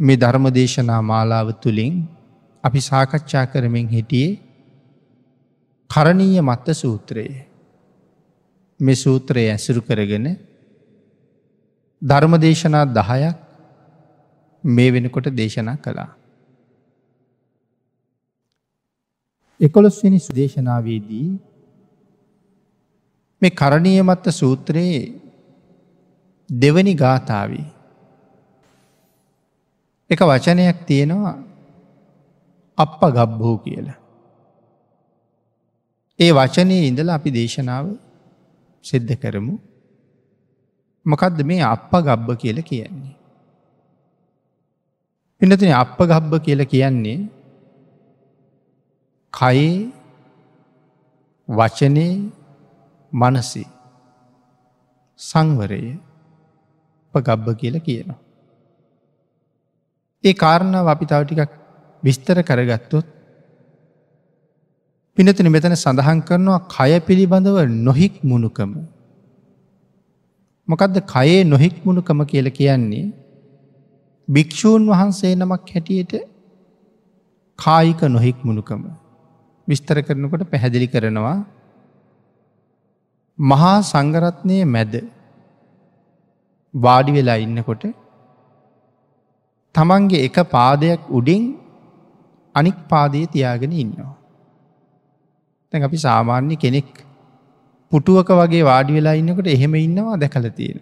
මේ ධර්මදේශනා මාලාව තුළින් අපි සාකච්ඡා කරමින් හිටියේ කරණීය මත්ත සූත්‍රයේ මේ සූත්‍රය ඇසුරු කරගෙන ධර්මදේශනා දහයක් මේ වෙනකොට දේශනා කළා. එකොළොස්වනි සුදේශනාවේදී මේ කරණීය මත්ත සූත්‍රයේ දෙවනි ගාථාවී. එක වචනයක් තියෙනවා අප ගබ්බෝ කියලා. ඒ වචනය ඉඳල අපි දේශනාව සිද්ධ කරමු මොකදද මේ අප ගබ්බ කියල කියන්නේ. පිනතින අප ගබ්බ කියල කියන්නේ කයේ වචනය මනසි සංවරය ගබ්බ කියල කියනවා. ඒ කාරණාව අපි තව ටිකක් විස්තර කරගත්තොත් පිනතින මෙතන සඳහන් කරනවා කය පිළිබඳව නොහික් මුණුකම. මොකදද කයේ නොහික් මුණුකම කියල කියන්නේ භික්‍ෂූන් වහන්සේ නමක් හැටියට කායික නොහික් මුණුකම විස්තර කරනකොට පැහැදිලි කරනවා මහා සංගරත්නය මැද වාඩි වෙලා ඉන්නකොට තමන්ගේ එක පාදයක් උඩින් අනික් පාදය තියාගෙන ඉන්නවා. තැන් අපි සාමාන්‍ය කෙනෙක් පුටුවක වගේ වාඩි වෙලා ඉන්නකට එහෙම ඉන්නවා දැකල තියෙන.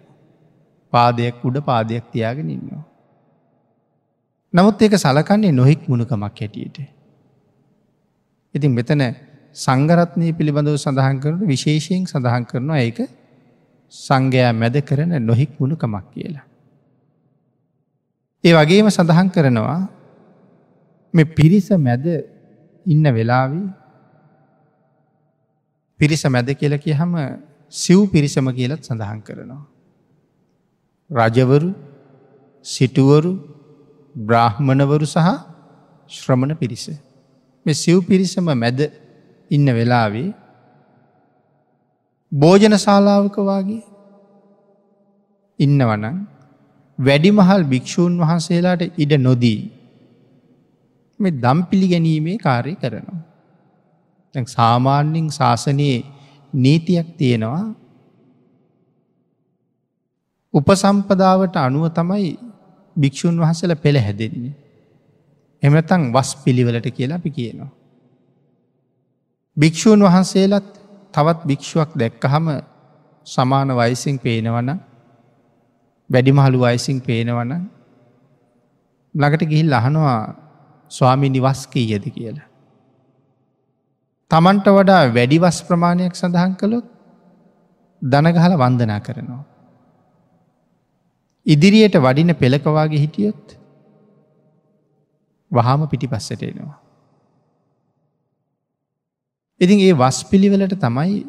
පාදයක් උඩ පාදයක් තියාගෙන ඉන්නවා. නමුත් ඒක සලකන්නේ නොහික් මුණකමක් හැටියට. ඉතින් මෙතන සංගරත්නය පිළිබඳව සඳහන් කරන විශේෂයෙන් සඳහන් කරනවා ඒක සංඝයා මැද කරන නොහික් මුණකමක් කියලා. ඒ වගේම සඳහන් කරනවා මේ පිරිස මැද ඉන්න වෙලාවී පිරිස මැද කියල කිය හම සිව් පිරිසම කියලත් සඳහන් කරනවා. රජවරු සිටුවරු බ්‍රාහ්මණවරු සහ ශ්‍රමණ පිරිස. මේ සිව් පිරිසම මැද ඉන්න වෙලාවේ භෝජන ශාලාවක වගේ ඉන්නවනං වැඩිමහල් භික්‍ෂූන් වහන්සේලාට ඉඩ නොදී මේ දම් පිළිගැනීමේ කාරය කරනවා. සාමාන්‍යින් ශාසනයේ නීතියක් තියෙනවා උපසම්පදාවට අනුව තමයි භික්‍ෂූන් වහසල පෙළ හැදෙන්නේ. එමතන් වස් පිළිවලට කියලා අපි කියනවා. භික්‍ෂූන් වහන්සේලත් තවත් භික්ෂුවක් දැක්කහම සමාන වයිසින් පේනවන වැඩිමහළු වයිසින් පේනවන ළඟට ගිහිල් අහනවා ස්වාමි නිවස්කීයද කියලා. තමන්ට වඩා වැඩිවස් ප්‍රමාණයක් සඳහන් කළොත් දනගහල වන්දනා කරනවා. ඉදිරියට වඩින පෙළකවාගේ හිටියොත් වහාම පිටි පස්සට එනවා. ඉතින් ඒ වස් පිළිවෙලට තමයි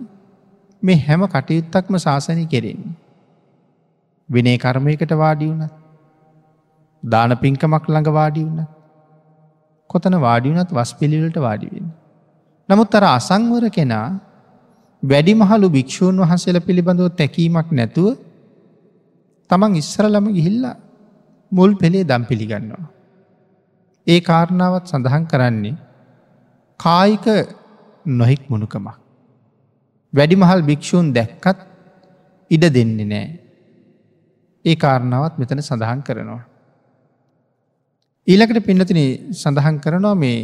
මේ හැම කටයුත්තක්ම ශාසනය කෙරෙන්නේ. විනේ කර්මයකට වාඩි වුණත් දාන පින්කමක් ළඟ වාඩි වුණ කොතන වාඩිවුනත් වස් පිළිවලට වාඩිවෙන්න. නමුත් අර අසංවර කෙනා වැඩිමහලු භික්‍ෂූන් වහන්සේල පිළිබඳව තැකීමක් නැතුව තමන් ඉස්සරලම ගිහිල්ලා මුල් පෙළේ දම් පිළිගන්නවා. ඒ කාරණාවත් සඳහන් කරන්නේ කායික නොහික් මුණුකමක්. වැඩිමහල් භික්‍ෂූන් දැක්කත් ඉඩ දෙන්නේ නෑ. ඒ කාරණාවත් මෙතන සඳහන් කරනවා. ඊළකට පින්නතින සඳහන් කරනවා මේ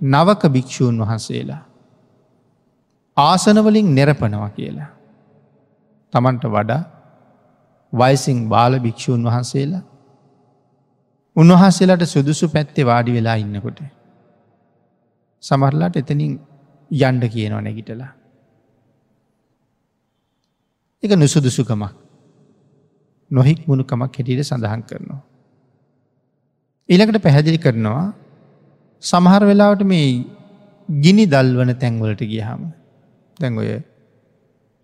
නවක භික්‍ෂූන් වහන්සේලා. ආසනවලින් නෙරපනවා කියලා. තමන්ට වඩා වයිසිං බාල භික්‍ෂූන් වහන්සේලා උන්වහන්සේලාට සුදුසු පැත්තේ වාඩි වෙලා ඉන්නකොට. සමරලාට එතනින් යන්ඩ කියනව නැගිටලා. එක නුසුදුසුකමක් නොහික් මුණුකමක් හැටියට සඳහන් කරනවා. ඊළකට පැහැදිලි කරනවා සමහර වෙලාවට මේ ගිනි දල්වන තැන්වලට ගියහම දැන් ඔය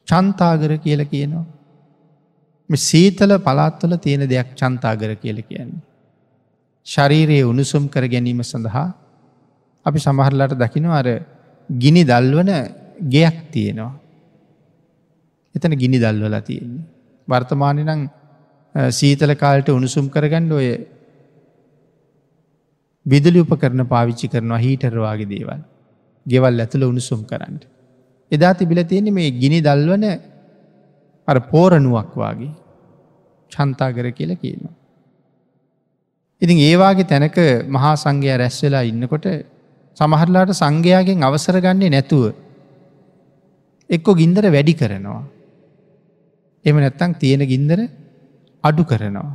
චන්තාගර කියල කියනවා. සීතල පලාත්වල තියෙන දෙයක් චන්තාගර කියල කියන්නේ. ශරීරයේ උණුසුම් කර ගැනීම සඳහා අපි සමහරලාට දකිනවා අර ගිනි දල්වන ගෙයක් තියෙනවා. එතන ගිනි දල්වලා තියෙන්නේ. වර්තමානය නං සීතල කාලට උණුසුම් කරගන්න ඔය විදුලි උපකරන පාවිච්චි කරනවා හීටරවාගේ දේවල්. ගෙවල් ඇතුළ උණුසුම් කරන්න. එදා තිබිල තියෙන මේ ගිනි දල්වන අර පෝරණුවක් වගේ චන්තාගර කියල කියනවා. ඉතින් ඒවාගේ තැනක මහා සංඝය රැස් වෙලා ඉන්නකොට සමහරලාට සංඝයාගෙන් අවසර ගන්නේ නැතුව එක්කො ගින්දර වැඩි කරනවා. එම නැත්තං තියෙන ගින්දර අඩු කරනවා.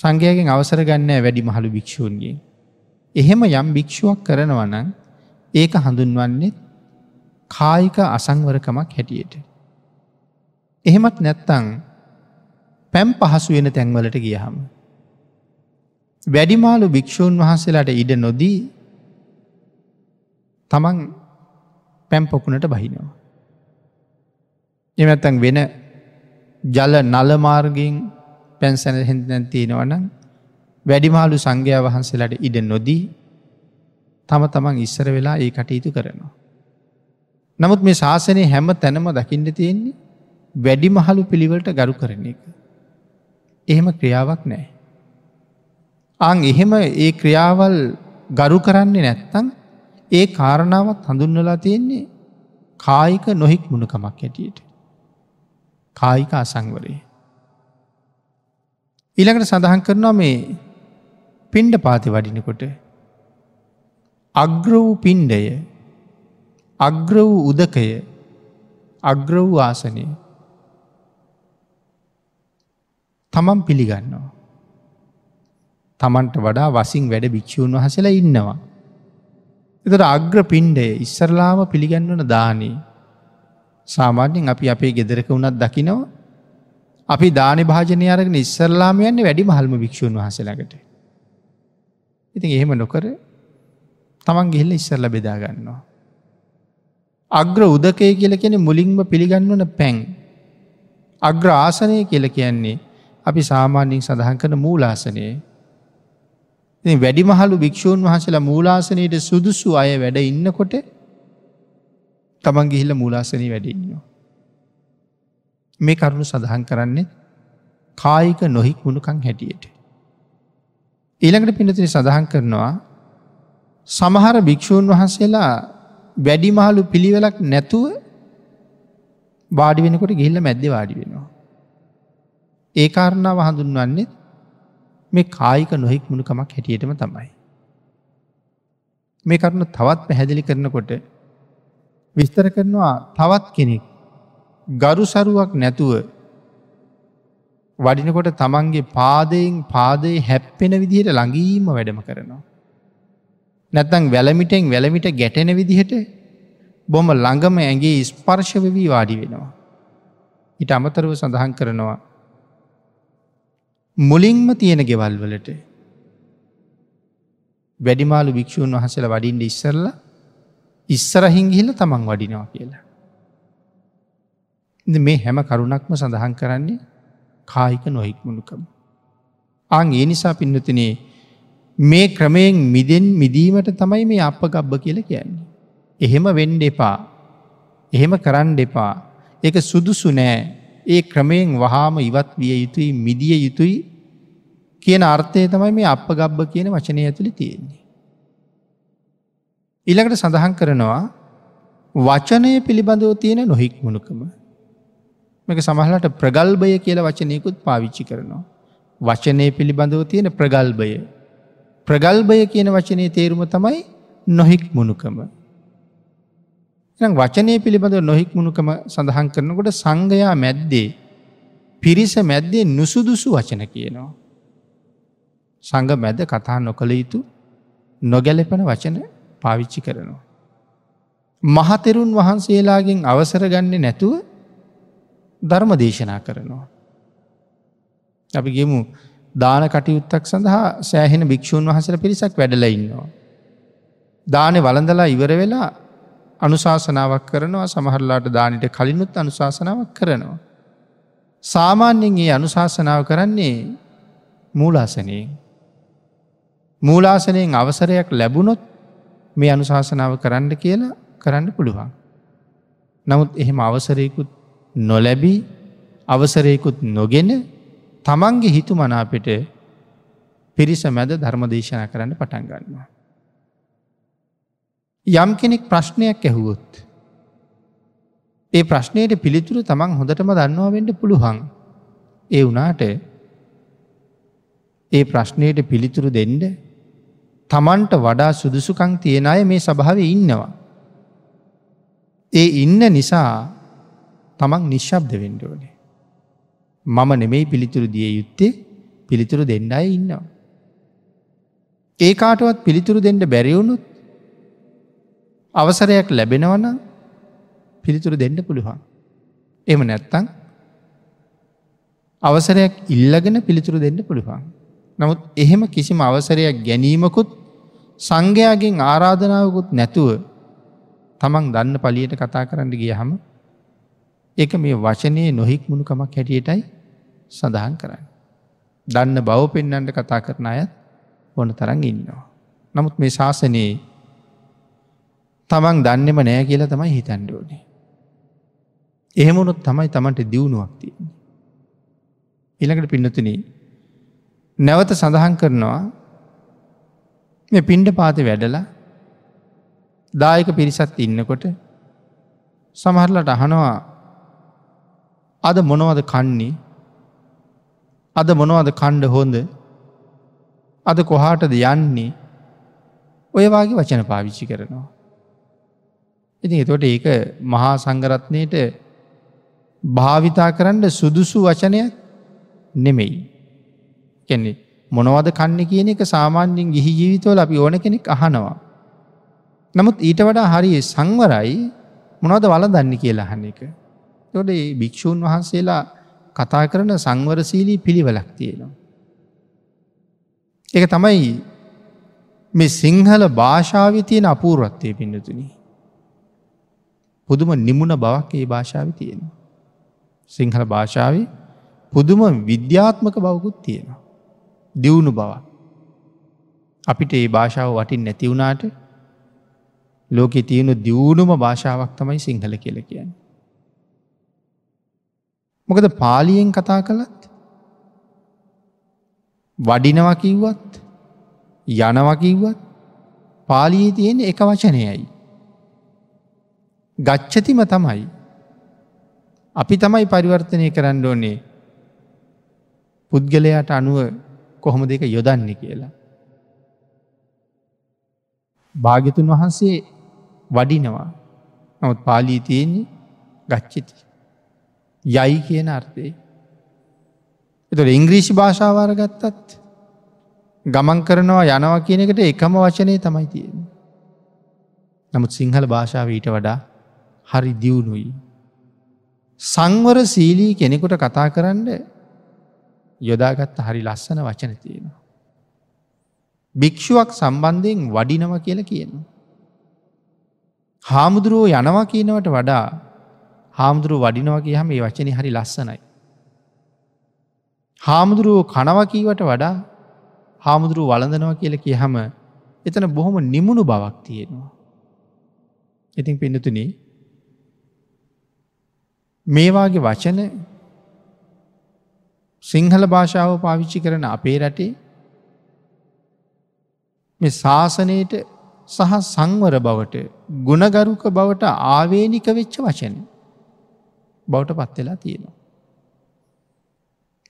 සංඝයගෙන් අවසර ගන්න වැඩි මහළු භික්‍ෂූන්ගේ. එහෙම යම් භික්‍ෂුවක් කරනවනං ඒක හඳුන්වන්නේ කායික අසංවරකමක් හැටියට. එහෙමත් නැත්තං පැම් පහසු වෙන තැන්වලට ගියහම. වැඩිමාලු භික්‍ෂූන් වහන්සේලාට ඉඩ නොදී තමන් පැම්පොකුණට බහිනවා. එමැත්තන් වෙන ජල නලමාර්ගින් පැන්සැන හෙදැන් තියෙනවනම් වැඩිමාලු සංඝයා වහන්සේලාට ඉඩ නොදී තම තමන් ඉස්සර වෙලා ඒ කටයුතු කරනවා. නමුත් මේ ශාසනය හැම තැනම දකිින්ට තියෙන්නේ වැඩිමහලු පිළිවලට ගරු කරන එක. එහෙම ක්‍රියාවක් නෑ. අං එහෙම ඒ ක්‍රියාවල් ගරු කරන්නේ නැත්තං ඒ කාරණාවත් හඳුන්නලා තියෙන්නේ කායික නොහික් මුණකමක් ඇටියට. කායික අසංවරේ. ඊළඟට සඳහන් කරනවා මේ පින්ඩ පාති වඩිනකොට. අග්‍ර වූ පින්ඩය අග්‍ර වූ උදකය අග්‍ර වූ ආසනය තමන් පිළිගන්නවා. තමන්ට වඩා වසින් වැඩ භික්‍ෂූන් වහසලා ඉන්නවා. එතට අග්‍ර පින්ඩය ඉස්සරලාම පිළිගන්නවන දානී සාමාන්‍යෙන් අපි අපේ ගෙදරක වුණත් දකිනවා අපි දාන භාජනය අරගෙන ඉස්සරලාම යන්නේ වැඩි මහල්ම භික්ෂූන් වහසලකට. ඉතින් එහෙම නොකර තමන් ගිහිල්ල ඉස්සරල බෙදාගන්නවා. අග්‍ර උදකය කියල කියෙන මුලින්ම පිළිගන්නවන පැන්. අග්‍ර ආසනය කියල කියන්නේ අපි සාමාන්‍යින් සඳහන් කන මූලාසනයේ වැඩිමහලු භික්‍ෂූන් වහසලා මූලාසනයට සුදුසු අය වැඩ ඉන්නකොට තමන් ගිහිල්ල මූලාසනී වැඩඉන්නවා. මේ කරුණු සඳහන් කරන්නේ කායික නොහික් වුණුකං හැටියට. ඊළඟට පිනතින සඳහන් කරනවා සමහර භික්‍ෂූන් වහන්සේලා වැඩිමහලු පිළිවෙලක් නැතුව වාඩි වෙනකොට ගිහිල්ල මැද්ද වාඩි වෙනවා. ඒ කාරණාව හඳුන්වන්නේ මේ කායික නොහික් මුණුකමක් හැටියටම තමයි. මේ කරුණු තවත් පැහැදිලි කරනකොට විස්තර කරනවා තවත් කෙනෙක් ගරු සරුවක් නැතුව වඩිනකොට තමන්ගේ පාදයෙන් පාදය හැප්පෙන විදිහට ළඟීම වැඩම කරනවා. නැත්තං වැලමිටෙන් වැලමිට ගැටෙන විදිහට බොම ළඟම ඇගේ ස්පර්ශවවී වාඩි වෙනවා. ඉට අමතරව සඳහන් කරනවා. මුලින්ම තියෙන ගෙවල් වලට වැඩිමාලු භික්‍ෂූන් වහසල වඩින්ට ඉස්සරල ඉස්සරහින් ගිහිල තමන් වඩිනවා කියලා. මේ හැම කරුණක්ම සඳහන් කරන්නේ කායික නොහික්මුණුකම. අං ඒ නිසා පින්නතිනේ මේ ක්‍රමයෙන් මිදෙන් මිදීමට තමයි මේ අප ගබ්බ කියල කියන්නේ. එහෙම වෙන්ඩ එපා. එහෙම කරන්න එපා. එක සුදුසු නෑ ඒ ක්‍රමයෙන් වහාම ඉවත් විය යුතුයි මිදිය යුතුයි කියන අර්ථය තමයි මේ අප ගබ්බ කියන වචනය ඇතුළි තියෙන්නේ. ඉළඟට සඳහන් කරනවා වචනය පිළිබඳව තියෙන නොහික් මුණුකම මේක සමහලට ප්‍රගල්භය කියල වචනයකුත් පාවිච්චි කරනවා. වචනය පිළිබඳව තියෙන ප්‍රගල්භය. ප්‍රගල්භය කියන වචනය තේරුම තමයි නොහික් මුණුකම. වචනය පිළිබඳ නොහික් මුණුකම සඳහන් කරනකොට සංඝයා මැද්දේ පිරිස මැද්දේ නුසුදුසු වචන කියනවා. සංග මැද කතා නොකළ යුතු නොගැලපෙන වචන පාවිච්චි කරනවා. මහතෙරුන් වහන්සේලාගෙන් අවසර ගන්න නැතුව ධර්ම දේශනා කරනවා. අපි ගෙමු දාන කටයුත්තක් සඳහා සෑහෙන භික්‍ෂූන් වහසර පිරිසක් වැඩල ඉන්නවා. දානෙ වලඳලා ඉවර වෙලා අනුශාසනාවක් කරනවා සමහරලාට දානට කලිනුත් අනුශාසනාවක් කරනවා. සාමාන්‍යෙන් ඒ අනුශාසනාව කරන්නේ මූලාසනයෙන්. මූලාසනයෙන් අවසරයක් ලැබුණොත් මේ අනුශාසනාව කරන්න කියලා කරන්න පුළුවන්. නමුත් එහෙම අවසරයකුත් නොලැබී අවසරයකුත් නොගෙන තමන්ගේ හිතු මනාපෙට පිරිස මැද ධර්ම දේශනා කරන්න පටන් ගන්නවා. යම් කෙනෙක් ප්‍රශ්නයක් ඇහුවොත්. ඒ ප්‍රශ්නයට පිළිතුරු තමන් හොඳටම දන්නවා වෙන්ඩ පුළුවන්. ඒ වනාට ඒ ප්‍රශ්නයට පිළිතුරු දෙන්ඩ තමන්ට වඩා සුදුසුකං තියෙන අය මේ සභාව ඉන්නවා. ඒ ඉන්න නිසා තමන් නිශ්ශබ්ද වෙන්ඩෝනේ. මම නෙමෙයි පිළිතුරු දිය යුත්තේ පිළිතුරු දෙන්න අය ඉන්නවා. ඒ කාටවත් පිළිතුරු දෙන්න බැරිවුණුත් අවසරයක් ලැබෙනවන පිළිතුරු දෙන්න පුළුවන්. එම නැත්තං අවසරයක් ඉල්ලගෙන පිළිතුරු දෙන්න පුළුවන්. නමුත් එහෙම කිසිම අවසරයක් ගැනීමකුත් සංඝයාගෙන් ආරාධනාවකුත් නැතුව තමන් දන්න පලියට කතා කරන්න ගිය හම එක මේ වචනය නොහික් මුණුකමක් හැටියටයි සඳහන් කරන්න. දන්න බව පෙන්නන්ට කතා කරන අයත් ඕන තරන් ඉන්නවා. නමුත් මේ ශාසනයේ තමන් දන්නෙම නෑ කියලා තමයි හිතන්ඩෝනේ. එහෙමුණොත් තමයි තමන්ට දියුණුවක් තියෙන්නේ. ඉළඟට පින්නතුන නැවත සඳහන් කරනවා මේ පින්ඩ පාති වැඩලා දායක පිරිසත් ඉන්නකොට සමහරලට අහනවා අද මොනවද කන්නේ අද මොනවද කණ්ඩ හොඳ අද කොහාටද යන්නේ ඔයවාගේ වචන පාවිච්චි කරනවා. ඉතින් එතොට ඒක මහා සංගරත්නයට භාවිතා කරන්න සුදුසු වචනයක් නෙමෙයි. කෙන්නේ මොනවද කන්න කියන එක සාමාන්‍යෙන් ගිහි ජීවිතවල අපි ඕන කෙනෙක් අහනවා. නමුත් ඊට වඩා හරි සංවරයි මොනවද වල දන්න කියලා අහන්න එක. තොට භික්‍ෂූන් වහන්සේලා කතා කරන සංවරසීලී පිළිවලක් තියෙනවා. එක තමයි මේ සිංහල භාෂාව තියෙන අපූර්වත්වය පින්නතුනි. පුදුම නිමුණ බවක් ඒ භාෂාව තියෙන. සිංහල භාෂාව පුදුම විද්‍යාත්මක බවකුත් තියෙනවා. දියුණු බව. අපිට ඒ භාෂාව වටින් නැතිවුණාට ලෝකෙ තියෙනු දියුණුම භාෂාවක් තමයි සිංහල කියල කියන්න. මොකද පාලියෙන් කතා කළත් වඩිනවා කිව්වත් යනවා කිව්වත් පාලියේ තියෙන එක වචනයයි. ගච්ඡතිම තමයි. අපි තමයි පරිවර්තනය කරන්න ඕනේ පුද්ගලයාට අනුව කොහොම දෙක යොදන්නේ කියලා. භාගිතුන් වහන්සේ වඩිනවා නමුත් පාලී තියෙන්නේ ගච්චිති. යයි කියන අර්ථය. එතුට ඉංග්‍රීෂි භාෂාවාර ගත්තත් ගමන් කරනවා යනවා කියන එකට එකම වචනය තමයි තියෙන. නමුත් සිංහල භාෂාව ඊට වඩා හරි දියුණුයි. සංවර සීලී කෙනෙකුට කතා කරන්න යොදාගත්ත හරි ලස්සන වචන තියෙනවා. භික්‍ෂුවක් සම්බන්ධයෙන් වඩිනව කියල කියනවා. හාමුදුරුවෝ යනවා කියනවට වඩා හාමුදුරුව වඩිනවා කියහම ඒ වචන හරි ලස්සනයි. හාමුදුරුවෝ කනවකීවට වඩා හාමුදුරුව වලඳනවා කියල කියහම එතන බොහොම නිමුණු බවක් තියෙනවා. ඉතින් පිඩතුන මේවාගේ වචන සිංහල භාෂාව පාවිච්චි කරන අපේ රටේ මේ ශාසනයට සහ සංවර බවට ගුණගරුක බවට ආවේනික වෙච්ච වචන බවට පත්වෙලා තියෙනවා.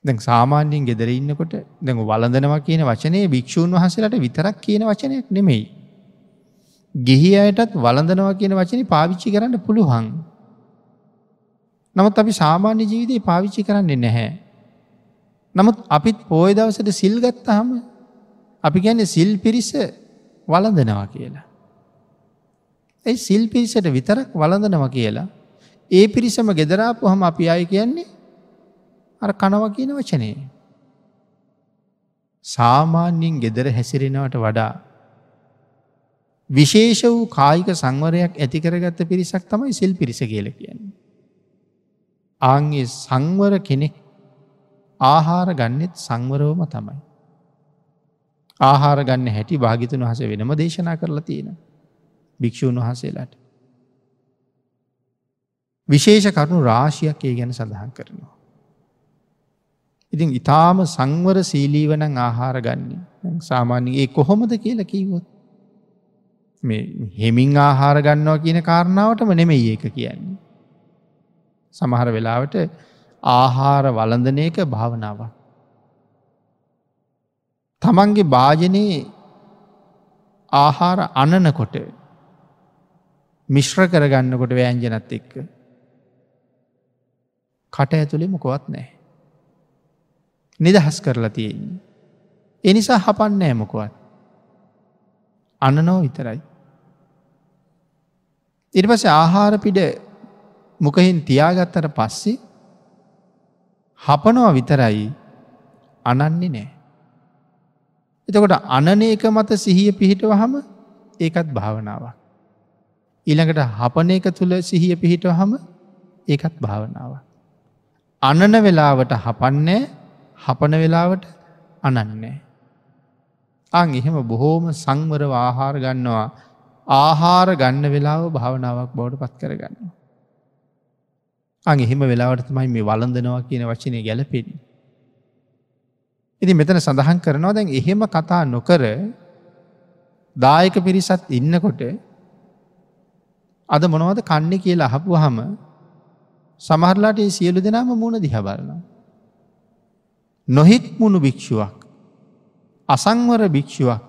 දැන් සාමාන්‍යයෙන් ගෙදර ඉන්නකොට දැඟ වලඳනවා කියන වචනය භික්‍ෂූන් වහසලට විතරක් කියන වචනයක් නෙමෙයි. ගිහි අයටත් වලඳනවා කියන වචන පාවිච්චි කරන්න පුළුවන්. නමුත් අපි සාමාන්‍ය ජීවිතය පාවිච්චි කරන්නේ නැහැ. නමුත් අපිත් පෝය දවසට සිල් ගත්තහම අපි ගැන සිල් පිරිස වලඳනවා කියලා. ඇයි සිල් පිරිසට විතරක් වලඳනවා කියලා ඒ පිරිසම ගෙදරාපු හම අපි අය කියන්නේ අර කනව කියන වචනය. සාමාන්‍යයෙන් ගෙදර හැසිරෙනවට වඩා විශේෂ වූ කායික සංවරයක් ඇතිකරගත්ත පිරිසක් තමයි සිල් පිරිස කියල කියන්නේ. ආන්ගේ සංවර කෙනෙක් ආහාර ගන්නෙත් සංවරවම තමයි. ආහාර ගන්න හැටි භාගිතුන් වහස වෙනම දේශනා කරලා තියෙන භික්‍ෂූන් වහසේලාට. විශේෂ කරුණු රාශියක් ඒ ගැන සඳහන් කරනවා. ඉතින් ඉතාම සංවර සීලීවනං ආහාර ගන්නේ සාමාන්‍යගේ කොහොමද කියලා කීවොත් මේ හෙමින් ආහාර ගන්නවා කියන කාරණාවටම නෙමෙයි ඒක කියන්නේ. සමහර වෙලාවට ආහාර වලඳනයක භාවනාවක්. තමන්ගේ භාජනයේ ආහාර අනනකොට මිශ්‍ර කරගන්නකොට වෑන්ජනත් එක්ක කට ඇතුළෙ මොකොවත් නෑ. නිදහස් කරලා තියෙන්නේ. එනිසා හපන්න ඇමකොවත්. අනනෝ විතරයි. ඉට පස ආහාර පිඩ මොකහින් තියාගත්තට පස්සේ හපනවා විතරයි අනන්නේ නෑ. එතකොට අනන එක මත සිහිය පිහිටව හම ඒකත් භාවනාවක්. ඊළඟට හපන එක තුළ සිහිය පිහිටව හම ඒකත් භාවනාව. අනන වෙලාවට හපන්නේ හපන වෙලාවට අනන්නේ. අං එහෙම බොහෝම සංවරව ආහාර ගන්නවා ආහාර ගන්න වෙලාව භාවනාවක් බවට පත් කරගන්න. අං එහෙම වෙලාවට තමයි මේ වලඳනවා කියන වචනය ගැලපෙන. ඉති මෙතන සඳහන් කරනවා දැන් එහෙම කතා නොකර දායක පිරිසත් ඉන්නකොට අද මොනවද කන්නේ කියලා අහපු හම සමහරලාට ඒ සියලු දෙනාම මුණ දිහබලනවා. නොහිත් මුණු භික්‍ෂුවක් අසංවර භික්‍ෂුවක්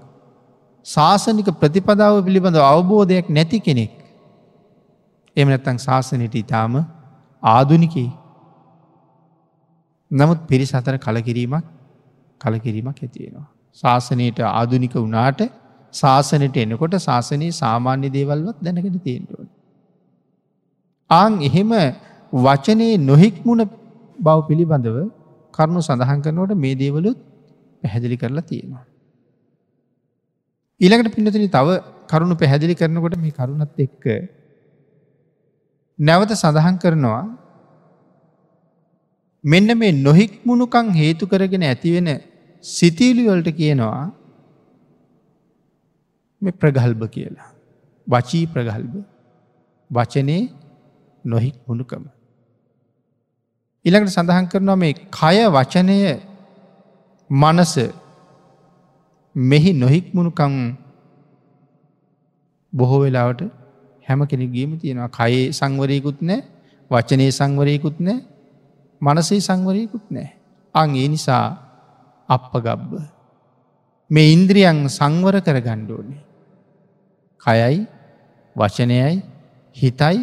ශාසනික ප්‍රතිපදාව පිළිබඳ අවබෝධයක් නැති කෙනෙක් එම නැත්තං ශාසනයට ඉතාම ආදුනිකයි. නමුත් පිරිස් අතර කලකිරීමක් කලකිරීමක් ඇතියෙනවා. ශාසනයට ආදුනික වනාට ශාසනයට එනකොට ශාසනයේ සාමාන්‍ය දේවල්වත් දැනගෙන තියෙන්ටුවන්. ආං එහෙම වචනයේ නොහික්මුණ බව පිළිබඳව කරුණු සඳහන් කරනවට මේ දේවලුත් පැහැදිලි කරලා තියෙනවා. ඊළඟට පින්නතින තව කරුණු පැහැදිලි කරනකොට මේ කරුණත් එක්ක නැවත සඳහන් කරනවා මෙන්න මේ නොහික්මුණුකං හේතු කරගෙන ඇතිවෙන සිතීලිවලට කියනවා මේ ප්‍රගල්භ කියලා. වචී ප්‍රගල්භ වචනේ නොහික් මුණුකම. ඉළඟට සඳහන් කරනවා මේ කය වචනය මනස මෙහි නොහික් මුණුකම් බොහෝ වෙලාවට හැම කෙනෙ ගීම තියෙනවා කයේ සංවරයකුත් නෑ වචනයේ සංවරයකුත් නෑ මනසේ සංවරයකුත් නෑ. අං ඒ නිසා අප ගබ්බ. මේ ඉන්ද්‍රියන් සංවර කර ගණ්ඩෝනේ. කයයි වචනයයි හිතයි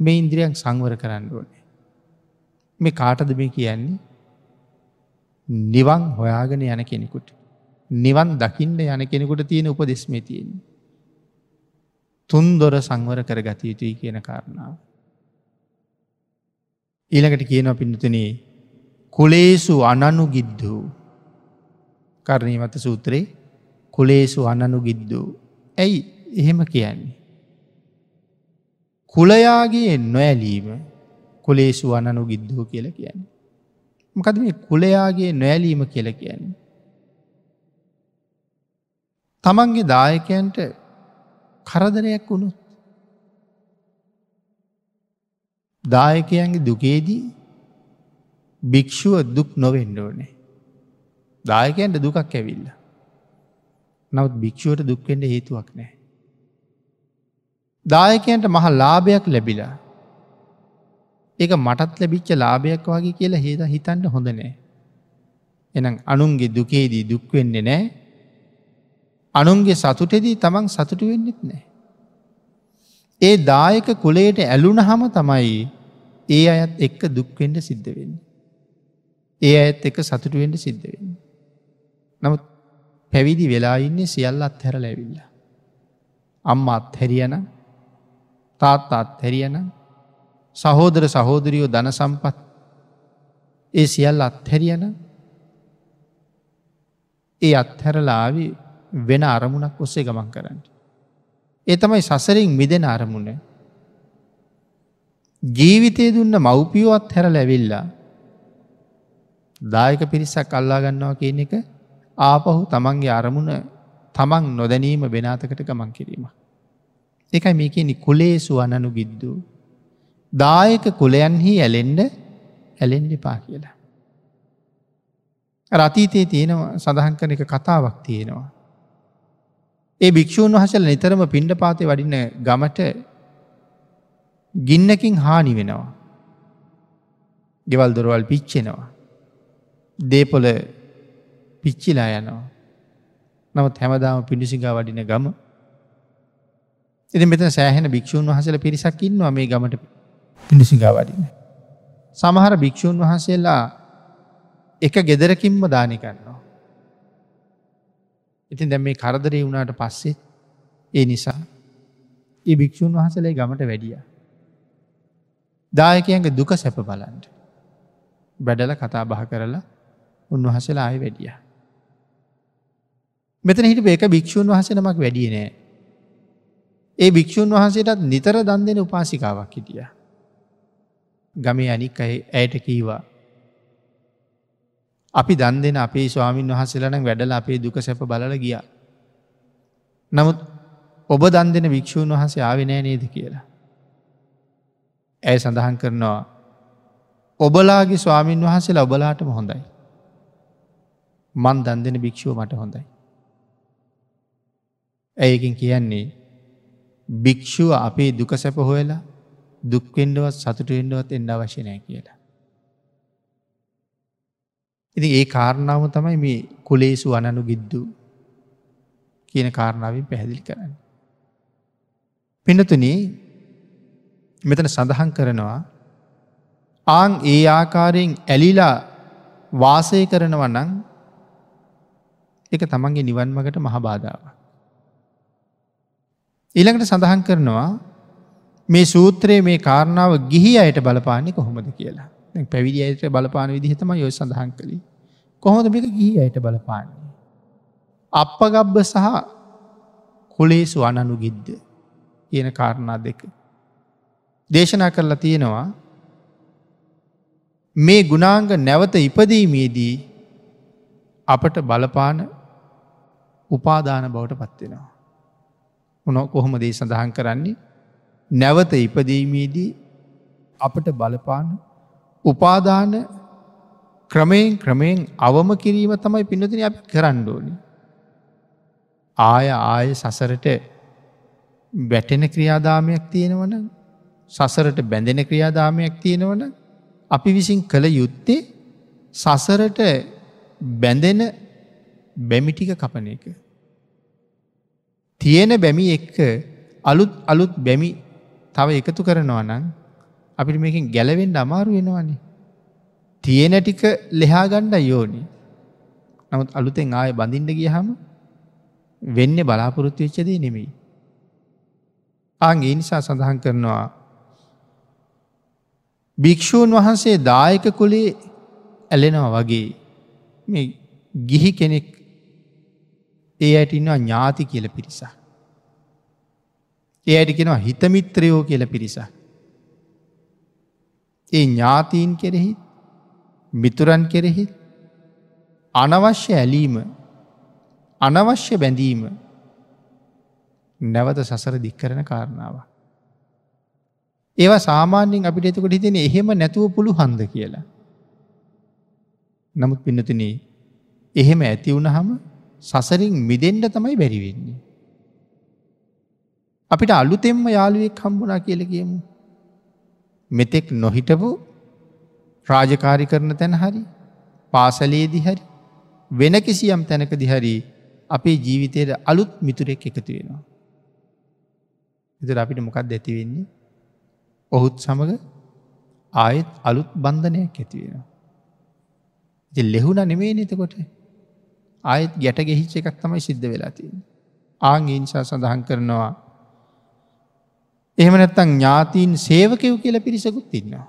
මේ ඉන්ද්‍රියන් සංවර කරන්න ඕනේ. මේ කාටද මේ කියන්නේ නිවන් හොයාගෙන යන කෙනෙකුට. නිවන් දකින්න යන කෙනෙකුට තියෙන උපදෙස්මේ තියෙන. තුන් දොර සංවර කර ගත යුතුයි කියන කාරණාව. ඊළඟට කියන පින්නතනේ කුලේසු අනනු ගිද්ධූ කරණීමත සූත්‍රයේ කුලේසු අනනු ගිද්දූ. ඇයි එහෙම කියන්නේ. කුලයාගේ නොඇලීම කුලේසු අනනු ගිද්දූ කියල කියන්නේ. මකද මේ කුලයාගේ නොඇලීම කියල කියන්නේ. තමන්ගේ දායකයන්ට කරදරයක් වුණුත්. දායකයන්ගේ දුකේදී භික්‍ෂුව දුක් නොවෙන්ඩ ඕනේ. දායකයන්ට දුකක් ඇවිල්ල. නවත් භික්‍ෂුවට දුක්වෙන්ට හේතුවක් නෑ. දායකයන්ට මහ ලාභයක් ලැබිලා. ඒක මටත් ලැබිච්ච ලාභයක් වගේ කියලා හේද හිතන්න හොඳ නෑ. එනම් අනුන්ගේ දුකේදී දුක්වෙන්නේ නෑ අනුන්ගේ සතුටෙදී තමන් සතුටු වෙන්නෙත් නෑ. ඒ දායක කුලයට ඇලුන හම තමයි ඒ අයත් එක්ක දුක්වෙන්ට සිද්ධ වෙන්න. ඒ ඇත් එක සතුටුවෙන්ට සිද්ධ වෙන්න. නමුත් පැවිදි වෙලා ඉන්නේ සියල්ල අත්හැර ලැවිල්ල. අම්ම අත්හැරියන තාත් අත්හැරියන සහෝදර සහෝදරියෝ ධන සම්පත් ඒ සියල්ල අත්හැරියන ඒ අත්හැරලාවි වෙන අරමුණක් ඔස්සේ ගමන් කරන්න. ඒ තමයි සසරින් මිදෙන අරමුණ. ජීවිතය දුන්න මව්පියෝත් හැර ලැවිල්ලා දායක පිරිසක් අල්ලා ගන්නවා කියන එක ආපහු තමන්ගේ අරමුණ තමන් නොදැනීම වෙනතකට ගමන් කිරීම. එකයි මේකනි කුලේසු අනනු ගිද්දූ. දායක කුලයන්හි ඇලෙන්ඩ ඇලෙන්ඩ පා කියලා. රතීතයේ තියෙනවා සඳහන් කන එක කතාවක් තියෙනවා. ඒ භික්‍ෂූන් වහසල නිතරම පිණ්ඩ පාතය වඩින්න ගමට ගින්නකින් හානි වෙනවා. ගෙවල් දොරවල් පිච්චෙනවා. දේපොල පිච්චිලා යනවා. නමුත් හැමදාම පිඩිසිගා වඩින ගම එති මෙත සෑහෙන භික්‍ෂූන් වහසල පිරිසක් ඉන්නවා මේ ගමට පිඩිසිගා වඩින. සමහර භික්‍ෂූන් වහන්සේලා එක ගෙදරකින්ම දානි කරනවා. ඉතින් දැ මේ කරදරය වුණට පස්සේ ඒ නිසා ඒ භික්‍ෂූන් වහසලේ ගමට වැඩිය. දායකයන්ගේ දුක සැප බලන්ට. බැඩල කතා බහ කරලා උන්වහසලා ආය වැඩිය. මෙතන හිට ඒක භික්‍ෂූන් වහස නමක් වැඩිය නෑ. ඒ භික්‍ෂූන් වහන්සේටත් නිතර දන් දෙෙන උපාසිකාවක් හිටිය. ගමේ අනික් ඇයට කීවා. අපි දන් දෙෙන අපේ ස්වාමීන් වහසලන වැඩල අපේ දුක සැප බලල ගිය. නමුත් ඔබ දන් දෙෙන භික්‍ෂූන් වහසේ ආවිනෑ නේද කියලා. ඇය සඳහන් කරනවා ඔබලාගේ ස්වාමීන් වහසල ඔබලාටම හොඳයි. මන් දන් දෙෙන භික්‍ෂුව මට හොඳයි. ඇයකින් කියන්නේ භික්‍ෂුව අපේ දුක සැප හොයලා දුක්වෙන්ඩුවත් සතුටුවෙන්ඩුවත් එන්න අවශ්‍යනය කියලා. ඉති ඒ කාරණාව තමයි මේ කුලේසු අනනු ගිද්දු කියන කාරණාවෙන් පැහැදිලි කරන්න. පිනතුන මෙතන සඳහන් කරනවා ආං ඒ ආකාරයෙන් ඇලිලා වාසය කරනවනං එක තමන්ගේ නිවන් මගට මහබාධාව. ඊළඟට සඳහන් කරනවා මේ සූත්‍රයේ මේ කාරණාව ගිහි අයට බලපාන්නේ කොහොමද කියලා. පැවිදි අයට බලපාන විදිහතම යොය සඳහන් කළේ. කොහොද මේක ගිහි අයට බලපාන්නේ. අපපගබ්බ සහ කුලේසු අනනු ගිද්ද කියන කාරණා දෙක. දේශනා කරලා තියෙනවා මේ ගුණාංග නැවත ඉපදීමේදී අපට බලපාන උපාදාන බවට පත්වෙනවා. උන කොහොම දේ සඳහන් කරන්නේ නැවත ඉපදීමේදී අපට බලපාන උපාදාන ක්‍රමයෙන් ක්‍රමයෙන් අවම කිරීම තමයි පිනතින අපි කරන්න ඕනි. ආය ආය සසරට වැටෙන ක්‍රියාදාමයක් තියෙනවන සසරට බැඳෙන ක්‍රියාදාමයක් තියෙනවන අපි විසින් කළ යුත්තේ සසරට බැඳෙන බැමිටික කපන එක. තියෙන බැමි එක්ක අලුත් අලුත් බැමි තව එකතු කරනවා නම් අපිට මේකින් ගැලවෙන්ඩ අමාරු වෙනවානේ. තියෙන ටික ලෙහාගණ්ඩ යෝනි. නමුත් අලුතෙන් ආය බඳින්ට ගිය හම වෙන්න බලාපොරොත්තු වෙච්චදී නෙමෙයි. ආගේ නිසා සඳහන් කරනවා භික්‍ෂූන් වහන්සේ දායක කුලේ ඇලෙනවා වගේ මේ ගිහි කෙනෙක් ඒ අයට ඉන්නවා ඥාති කියල පිරිසා. ඒ අයට කෙනවා හිතමිත්‍රයෝ කියල පිරිසා. ඒ ඥාතීන් කෙරෙහි මිතුරන් කෙරෙහි අනවශ්‍ය ඇලීම අනවශ්‍ය බැඳීම නැවත සසර දික් කරන කාරණාව. ඒවා සාමාන්‍යෙන් අපිට එතකොට හිතෙන එහෙම නැතුව පුළු හන්ද කියලා. නමුත් පින්නතින එහෙම ඇති වුණහම සසරින් මිදෙන්ඩ තමයි බැරිවෙන්නේ. අපිට අලුතෙම්ම යාළුවෙක් හම්බුනා කියල කියමු. මෙතෙක් නොහිටපු රාජකාරි කරන තැන හරි පාසලේදි හරි වෙන කිසියම් තැනක දිහරි අපේ ජීවිතයට අලුත් මිතුරෙක් එකතු වෙනවා. එතර අපිට මොකක් ඇතිවෙන්නේ ඔහුත් සමඟ ආයෙත් අලුත් බන්ධනයක් ඇතිවෙනවා. ලෙහුණ නෙමේ නතකොට ආයෙත් ගැට ගෙහිච්ච එකක් තමයි සිද්ධ වෙලා තියෙන. ආංගේ නිසා සඳහන් කරනවා. එහෙම නැත්තං ඥාතීන් සේවකයව කියල පිරිසකුත් ඉන්නවා.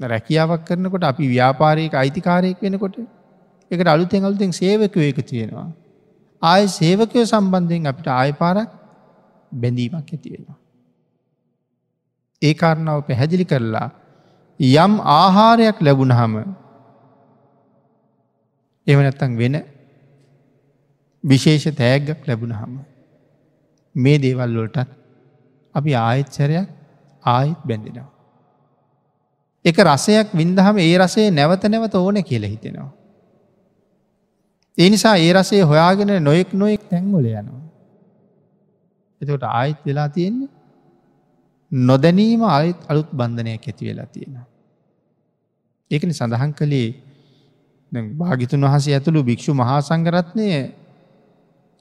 රැකියාවක් කරනකොට අපි ව්‍යාපාරයක අයිතිකාරයෙක් වෙනකොට එකට අලුතෙන් අලුතෙන් සේවකව එක තියෙනවා. ආය සේවකය සම්බන්ධයෙන් අපිට ආය පාරක් බැඳීමක් ඇතිවෙනවා. ඒ කාරණාව පැහැදිලි කරලා යම් ආහාරයක් ලැබුණහම එවනැත්තං වෙන විශේෂ තෑග්ගක් ලැබුණහම මේ දේවල් වලටත් අපි ආයච්චරයක් ආයිත් බැඳෙනවා. එක රසයක් වින්දහම ඒ රසේ නැවත නැවත ඕන කියල හිතෙනවා. ඒ නිසා ඒ රසේ හොයාගෙන නොයෙක් නොයෙක් තැන්ගොල යනවා. එතකොට ආයිත් වෙලා තියෙන්නේ නොදැනීම අයත් අලුත් බන්ධනයක් ඇති වෙලා තියෙනවා. ඒකන සඳහන් කළේ භාගිතුන් වහසේ ඇතුළු භික්‍ෂු මහා සංගරත්නය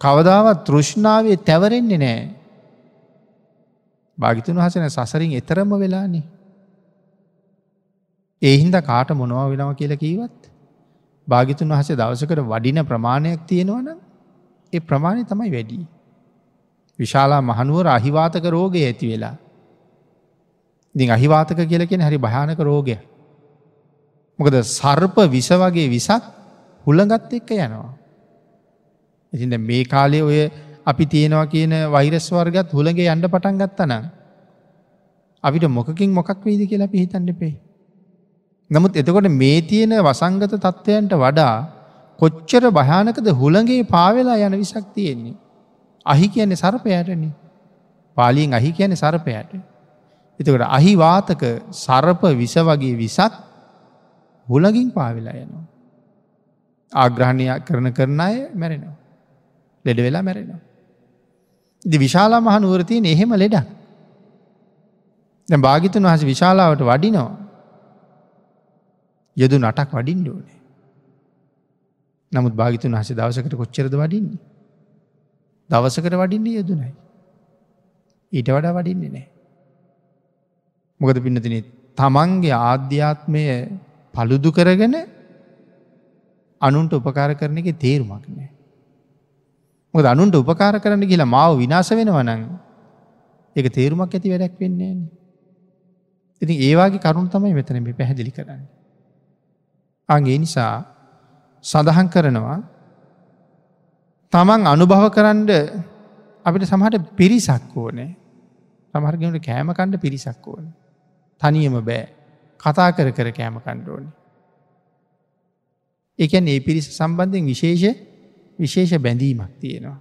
කවදාවත් තෘෂ්ණාවේ තැවරෙන්නේ නෑ. භාගිතුන් වහසන සසරින් එතරම වෙලානේ. ඒහින්ද කාට මොනවා වෙනව කියලා කීවත් භාගිතුන් වහසේ දවසකට වඩින ප්‍රමාණයක් තියෙනවන ඒ ප්‍රමාණය තමයි වැඩී. විශාලා මහනුවර අහිවාතක රෝගය ඇති වෙලා. ඉතින් අහිවාතක කියලකෙන හරි භයානක රෝගය. මොකද සර්ප විස වගේ විසක් හුළඟත් එක්ක යනවා. ඉතින්ද මේ කාලේ ඔය අපි තියෙනවා කියන වෛරස් වර්ගත් හුළගේ අන්ඩ පටන් ගත්තන. අපිට මොකකින් මොකක් වීද කියලා පිහිතන්න පේ. නමුත් එතකොට මේ තියෙන වසංගත තත්ත්වයන්ට වඩා කොච්චර භයානකද හුළගේ පාවෙලා යන විසක් තියෙන්නේ. අහි කියන්නේ සරපයටන පාලියෙන් අහි කියන සරපයට. එතකට අහිවාතක සරප විස වගේ විසක් හුලගින් පාවෙලා යනවා. ආග්‍රහණය කරන කරන අය මැරෙනවා. ලෙඩ වෙලා මැරෙනවා. ඉදි විශාලා මහනුවරතියන එහෙම ලෙඩක්. දැ භාගිතන් වහස විශාලාවට වඩිනවා. යදු නටක් වඩින් ඕනේ. නමුත් භාගිතුන් හස දවසකට කොච්චරද වඩින්නේ. දවසකට වඩින්නේ යදුනයි. ඊට වඩා වඩින්නේ නෑ. මොකද පින්නතින තමන්ගේ ආධ්‍යාත්මය පළුදු කරගෙන අනුන්ට උපකාර කරන එක තේරුමක් නෑ. මොද අනුන්ට උපකාර කරන්න කියලා මාව විනාස වෙනවනං එක තේරුමක් ඇති වැඩක් වෙන්නේ. ඉතින් ඒවාගේ කරුණු තමයි මෙතන මේ පැහැදිලි කරන්න. අගේ නිසා සඳහන් කරනවා තමන් අනුභව කරන්ඩ අපිට සමහට පිරිසක් ඕනේ සමහරගට කෑමකණ්ඩ පිරිසක් ඕන. තනියම බෑ කතා කර කර කෑම කණ්ඩෝනි. එකන් ඒ පිරිස සම්බන්ධයෙන් විශේෂ විශේෂ බැඳීමක් තියෙනවා.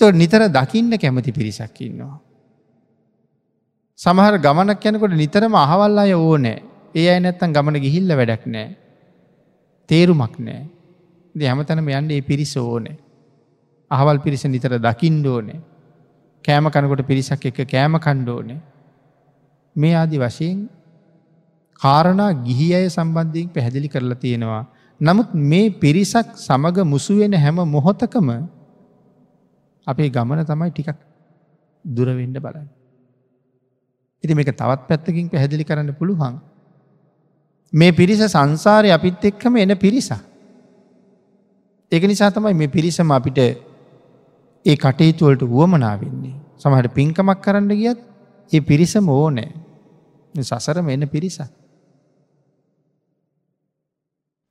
තො නිතර දකින්න කැමති පිරිසක් ඉන්නවා. සමහර ගමනක් යැනකොට නිතරම අහවල් අය ඕනෑ ඒ අය නැත්තන් ගමන ගිහිල්ල වැඩක් නෑ. තේරුමක් නෑ. ද හැමතනම යන්න ඒ පිරිස ඕනෑ. අහවල් පිරිස නිතර දකිින්ඩ ඕනේ. කෑම කනකොට පිරිසක් එක කෑම කණ්ඩෝනේ. මේ ආදි වශයෙන් කාරණා ගිහි අය සම්බන්ධයෙන් පැහැදිලි කරලා තියෙනවා. නමුත් මේ පිරිසක් සමග මුසුවෙන හැම මොහොතකම අපේ ගමන තමයි ටිකක් දුරවෙඩ බලන්න. ඉති මේක තවත් පැත්තකින් පැහැදිලි කරන්න පුළුවන්. මේ පිරිස සංසාරය අපිත් එක්කම එන පිරිසා. ඒක නිසා තමයි මේ පිරිසම අපිට ඒ කටයුතුවලට වුවමනාවෙන්නේ. සමහට පින්කමක් කරන්න ගියත් ඒ පිරිසම ඕනෑ සසරම එන්න පිරිසක්.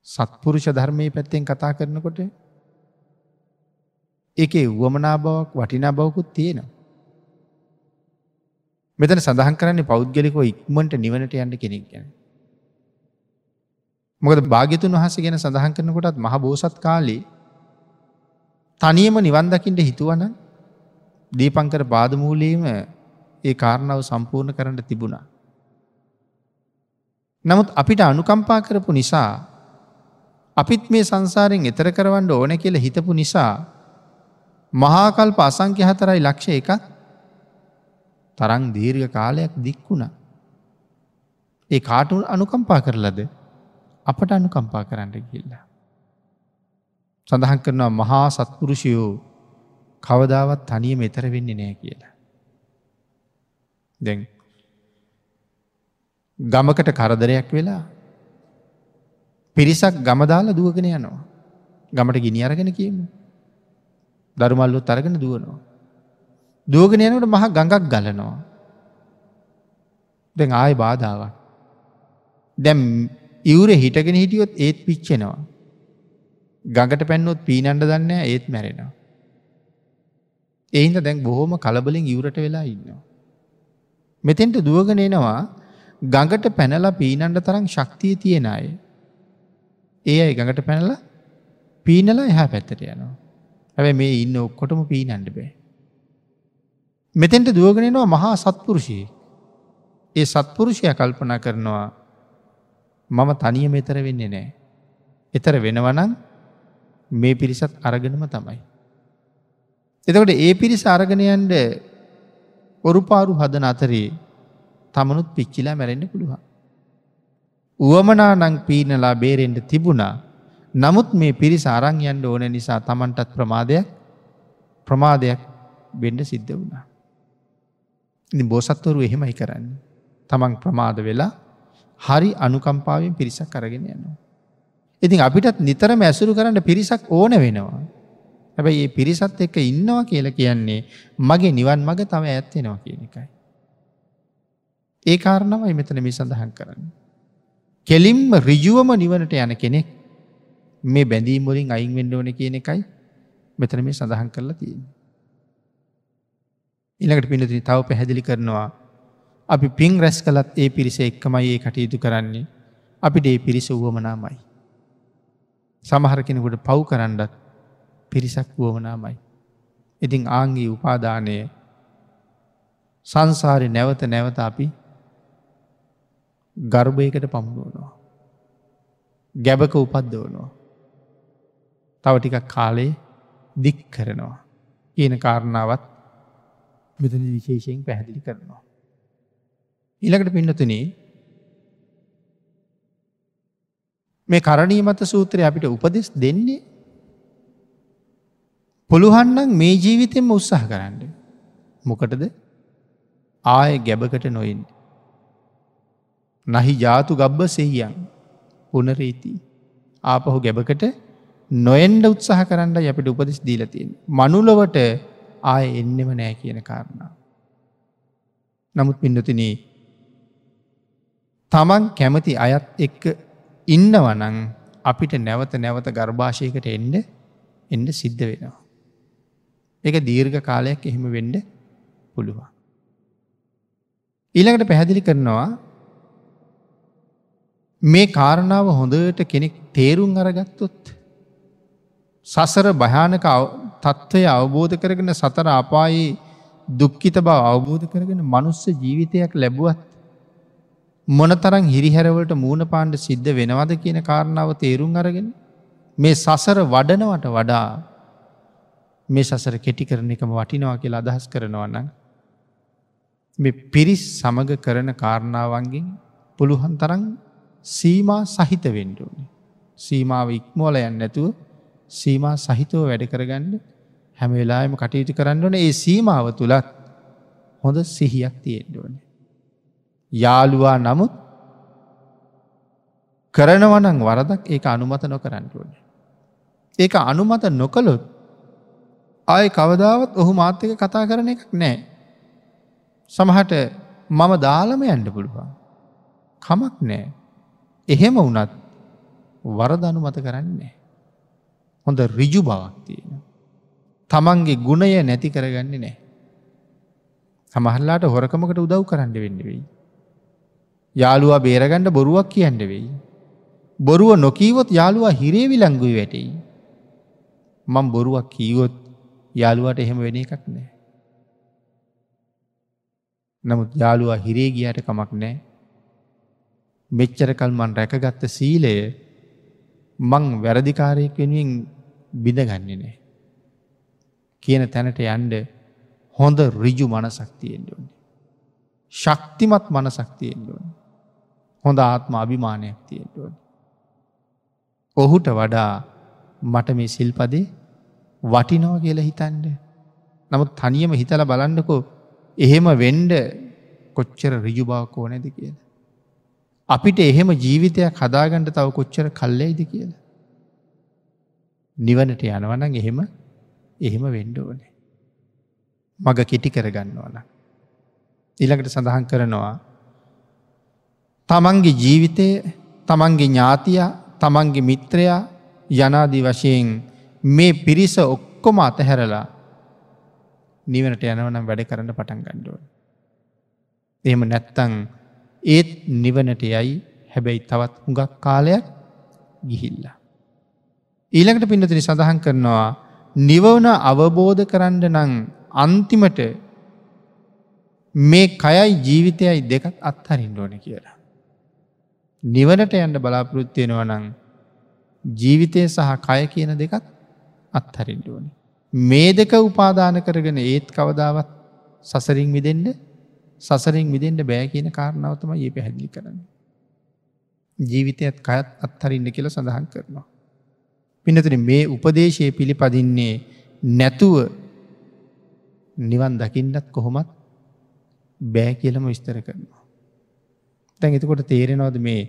සත්පුරුෂ ධර්මය පැත්තෙන් කතා කරනකොට එක වුවමනා බවක් වටිනා බවකුත් තියෙනවා. මෙතන සඳහන් කරන්නේ පෞද්ගලිකව ඉක්මට නිවනට යන්න කෙනෙක් ගැන. මොකද භාග්‍යතුන් වහස ගැන සඳහන් කරනකොටත් මහ බෝසත් කාලේ තනියම නිවන්දකිට හිතුවන දීපංකර බාධමූලීම ඒ කාරණාව සම්පූර්ණ කරන්න තිබුණා. නමුත් අපිට අනුකම්පා කරපු නිසා අපිත් මේ සංසාරෙන් එතර කරවන්න ඕන කියල හිතපු නිසා මහාකල්ප අසංක්‍ය හතරයි ලක්ෂ එකක් තරං දීර්ඝ කාලයක් දික්වුණ. ඒ කාටු අනුකම්පා කරලද අපට අනුකම්පා කරන්න ගිල්ලා. සඳහන් කරනවා මහා සත්පුරුෂයෝ කවදාවත් තනියම එතර වෙන්නේ නෑ කියලා. දැන් ගමකට කරදරයක් වෙලා පිරිසක් ගමදාල දුවගෙන යනවා. ගමට ගිනි අරගෙන කියමු. දරුමල්ලුත් අරගෙන දුවනවා. දුවගෙන යනට මහ ගඟක් ගලනවා. දැන් ආය බාධාවක්. දැම් ඉවුර හිටගෙන හිටියොත් ඒත් පිච්චෙනවා. ගඟට පැන්නොත් පීනන්ඩ දන්න ඒත් මැරෙනවා. එහින්ද දැන් බොහෝම කලබලින් ඉවරට වෙලා ඉන්නවා. මෙතෙන්ට දුවගෙන එනවා ගඟට පැනලා පීනන්ඩ තරම් ශක්තිය තියෙන අය. ඒ අයි ගඟට පැනලා පීනලා එහා පැත්තට යනවා. හැබැ මේ ඉන්න ඔක්කොටම පීනන්ඩ බෑ. මෙතෙන්ට දුවගෙනනවා මහා සත්පුරුෂයේ. ඒ සත්පුරුෂය කල්පනා කරනවා මම තනිය මෙතර වෙන්නේ නෑ. එතර වෙනවනන් මේ පිරිසත් අරගෙනම තමයි. එතකට ඒ පිරිස අරගෙනයන්ට ඔරුපාරු හදන අතරේ තමනුත් පිච්චිලා මැරෙන්න්න පුළුවන්. උවමනා නං පීනලා බේරෙන්ට තිබුණා නමුත් මේ පිරිස අරං යන්ඩ ඕන නිසා තමන්ටත් ප්‍රමාදයක් ප්‍රමාදයක් බෙන්ඩ සිද්ධ වුණා. ඉති බෝසත්වරු එහෙමයි කරන්න. තමන් ප්‍රමාද වෙලා හරි අනුකම්පාවෙන් පිරිසක් කරගෙන යනවා. ඉතින් අපිටත් නිතරම ඇසුරු කරන්න පිරිසක් ඕන වෙනවා. හැබැයි ඒ පිරිසත් එක්ක ඉන්නවා කියල කියන්නේ මගේ නිවන් මඟ තව ඇත්තෙනවා කියන එකයි. ඒ කාරණවයි මෙතන මේ සඳහන් කරන්න. කෙලින්ම රිජුවම නිවනට යන කෙනෙක් මේ බැඳීම් වලින් අයින් වෙන්න ඕන කියන එකයි මෙතන මේ සඳහන් කරලා තියෙන. ඉළඟට පිනති තව පැහැදිලි කරනවා අපි පින් රැස් කලත් ඒ පිරිස එක්කමයි ඒ කටයුතු කරන්නේ අපිට ඒ පිරිස වුවමනාමයි. සමහර කෙනෙකුට පව් කරන්නත් පිරිසක් වුවමනාමයි. ඉතිං ආංගී උපාදානය සංසාරය නැවත නැවත අපි ගර්භයකට පමුණුවනවා. ගැබක උපද්දවනවා. තව ටිකක් කාලේ දික් කරනවා. කියන කාරණාවත් මෙතන විශේෂයෙන් පැහැදිලි කරනවා. ඊළකට පින්නතුනේ මේ කරණීමත සූත්‍රය අපිට උපදෙස් දෙන්නේ පුළුවන්නම් මේ ජීවිතෙන්ම උත්සාහ කරන්න. මොකටද ආය ගැබකට නොයින්. නහි ජාතු ගබ්බ සෙහියන් පුනරීති. ආපහු ගැබකට නොෙන්ඩ උත්සාහ කරන්න අපිට උපදෙස් දීලතියෙන්. මනුලවට ආය එන්නෙම නෑ කියන කාරණා. නමුත් පින්නතින තමන් කැමති අයත් එක්ක ඉන්නවනං අපිට නැවත නැවත ගර්භාෂයකට එන්ඩ එන්ඩ සිද්ධ වෙනවා. එක දීර්ඝ කාලයක් එහෙම වෙන්ඩ පුළුවන්. ඊළඟට පැහැදිලි කරනවා මේ කාරණාව හොඳට කෙනෙක් තේරුම් අරගත්තොත්. සසර භයානක තත්ත්වය අවබෝධ කරගෙන සතර අපායේ දුක්කිත බව අවබෝධ කරගෙන මනුස්ස ජීවිතයක් ලැබුවත් මොනතරං හිරිහැරවලට මූුණ පාණ්ඩ සිද්ධ වෙනවද කියන කාරණාව තේරුම් අරගෙන මේ සසර වඩනවට වඩා මේ සසර කෙටි කරන එකම වටිනවා කියලා අදහස් කරනවන්න මේ පිරිස් සමග කරන කාරණාවන්ගෙන් පුළුවන් තරන් සීමා සහිත වෙන්ඩුවනේ. සීමාව ඉක්මෝලයන් නැතුව සීමා සහිතව වැඩ කරගන්න හැම වෙලාම කටයුතු කරන්න ඕන ඒ සීමාව තුළත් හොඳ සිහියක් තියෙන්ඩුවන. යාළුවා නමුත් කරනවනං වරදක් ඒක අනුමත නොකරන්නටුවන. ඒක අනුමත නොකළොත් ආය කවදාවත් ඔහු මාත්‍යක කතා කරන එකක් නෑ. සමහට මම දාලම යන්න පුළුවන්. කමක් නෑ එහෙම වනත් වරදනු මත කරන්නේ. හොඳ රිජු බවක් තියෙන. තමන්ගේ ගුණය නැති කරගන්නේ නෑ. සමහල්ලාට හොරකමකට උදව් කරන්න වෙන්න වෙයි. යාළුවා බේරගණ්ඩ බොරුවක් කියන්න වෙයි. බොරුව නොකීවොත් යාළුවා හිරේ විලංගුයි වැටෙයි. මං බොරුවක් කීවොත් යාළුවට එහෙම වෙන එකක් නෑ. නමුත් යාළුවා හිරේ ගියට කමක් නෑ මෙච්චරකල් මන් රැකගත්ත සීලය මං වැරදිකාරයෙක් වෙනුවෙන් බිඳගන්නේ නෑ. කියන තැනට යන්ඩ හොඳ රිජු මනසක්තියෙන් ඕන. ශක්තිමත් මනසක්තියෙන් ඕන. හොඳ ආත්ම අභිමානයක් තියෙන් ඕන. ඔහුට වඩා මට මේ සිල්පදේ වටිනෝ කියලා හිතන්ඩ. නමුත් තනියම හිතල බලන්නකෝ එහෙම වෙන්ඩ කොච්චර රිජුභාවකෝ නැද කියලා. අපිට එහෙම ජීවිතයක් හදාගන්නට තව කොච්චර කල්ලයිද කියලා. නිවනට යනවනන් එහෙම එහෙම වෙන්ඩ ඕනේ. මග කෙටි කරගන්නවන. ඉළඟට සඳහන් කරනවා තමන්ගේ ජීවිතය තමන්ගේ ඥාතිය තමන්ගේ මිත්‍රයා යනාදී වශයෙන් මේ පිරිස ඔක්කොම අතහැරලා නිවනට යනවනම් වැඩ කරන්න පටන් ගණ්ඩුවන්. එහෙම නැත්තං ඒත් නිවනට යයි හැබැයි තවත් හුඟක් කාලයක් ගිහිල්ලා. ඊළඟට පින්නතිරි සඳහන් කරනවා නිවවන අවබෝධ කරන්න නං අන්තිමට මේ කයයි ජීවිතයයි දෙකත් අත්හරින් ඕන කියලා. නිවනට යන්න බලාපොරොත්තියෙනවා නං ජීවිතය සහ කය කියන දෙකත් අත්හරින්ට ඕන. මේ දෙක උපාදාන කරගෙන ඒත් කවදාවත් සසරින් විදෙන්ට සසරින් විදෙන්ට බෑ කියන කාරණාවතම ඒ පැහැදිලි කරන්න. ජීවිතයත් කයත් අත්හරින්න කියල සඳහන් කරනවා. පිනතුන මේ උපදේශය පිළිපදින්නේ නැතුව නිවන් දකින්නත් කොහොමත් බෑ කියලම විස්තර කරනවා. තැන් එතකොට තේරෙනවද මේ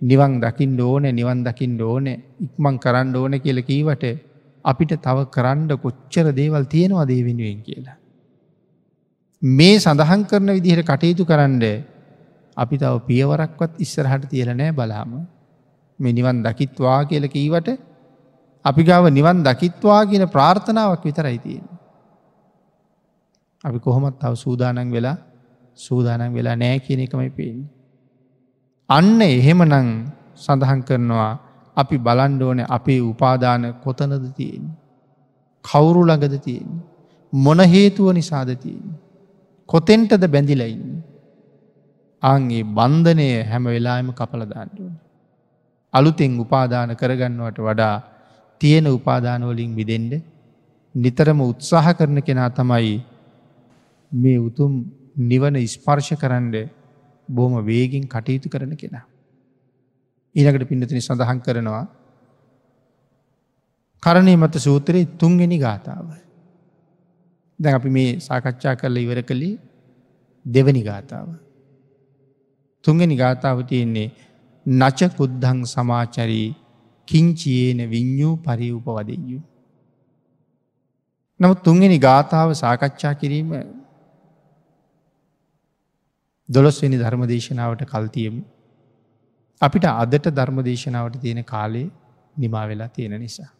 නිවන් දකිින් ඕන නිවන් දකිින් ඕන ඉක්මං කරන්න ඕන කියල කීවට අපිට තව කරන්න කොච්චර දේවල් තියෙනවා දේ වෙනුවෙන් කියලා. මේ සඳහන් කරන විදිහට කටයුතු කරන්න අපි තව පියවරක්වත් ඉස්සරහට තියල නෑ බලාම මේ නිවන් දකිත්වා කියල කීවට අපි ගාව නිවන් දකිත්වා කියන ප්‍රාර්ථනාවක් විතරයි තියෙන. අපි කොහොමත් තව සූදානන් වෙලා සූදානන් වෙලා නෑ කියන එකමයි පේන්නේ. අන්න එහෙමනං සඳහන් කරනවා අපි බලන්ඩෝන අපේ උපාදාන කොතනද තියෙන්. කවුරු ළඟද තියෙන්. මොන හේතුව නිසාද තියෙන්. කොතෙන්ටද බැඳිලයින්න. අන්ගේ බන්ධනය හැම වෙලාම කපලදාන්ටුවන. අලුතෙන් උපාදාන කරගන්නවට වඩා තියෙන උපාදානවලින් විදෙන්ඩ නිතරම උත්සාහ කරන කෙනා තමයි මේ උතුම් නිවන ස්පර්ශ කරන්ඩ බොහම වේගෙන් කටයුතු කරන කෙනා. ඊනකට පින්නතින සඳහන් කරනවා කරණය මත සූත්‍රයේ තුන්ගෙන ගාථාව. දැන් අපි මේ සාකච්ඡා කරල ඉවර කළේ දෙවනි ගාථාව. තුන්ගනි ගාථාව තියෙන්නේ නච කුද්ධං සමාචරී කිංචියේන විඤ්ඥූ පරිූපවදයු. නමුත් තුන්ගෙන ගාථාව සාකච්ඡා කිරීම දොළොස්වෙනි ධර්මදේශනාවට කල්තියමු. අපිට අදට ධර්මදේශනාවට තියෙන කාලේ නිමා වෙලා තියෙන නිසා.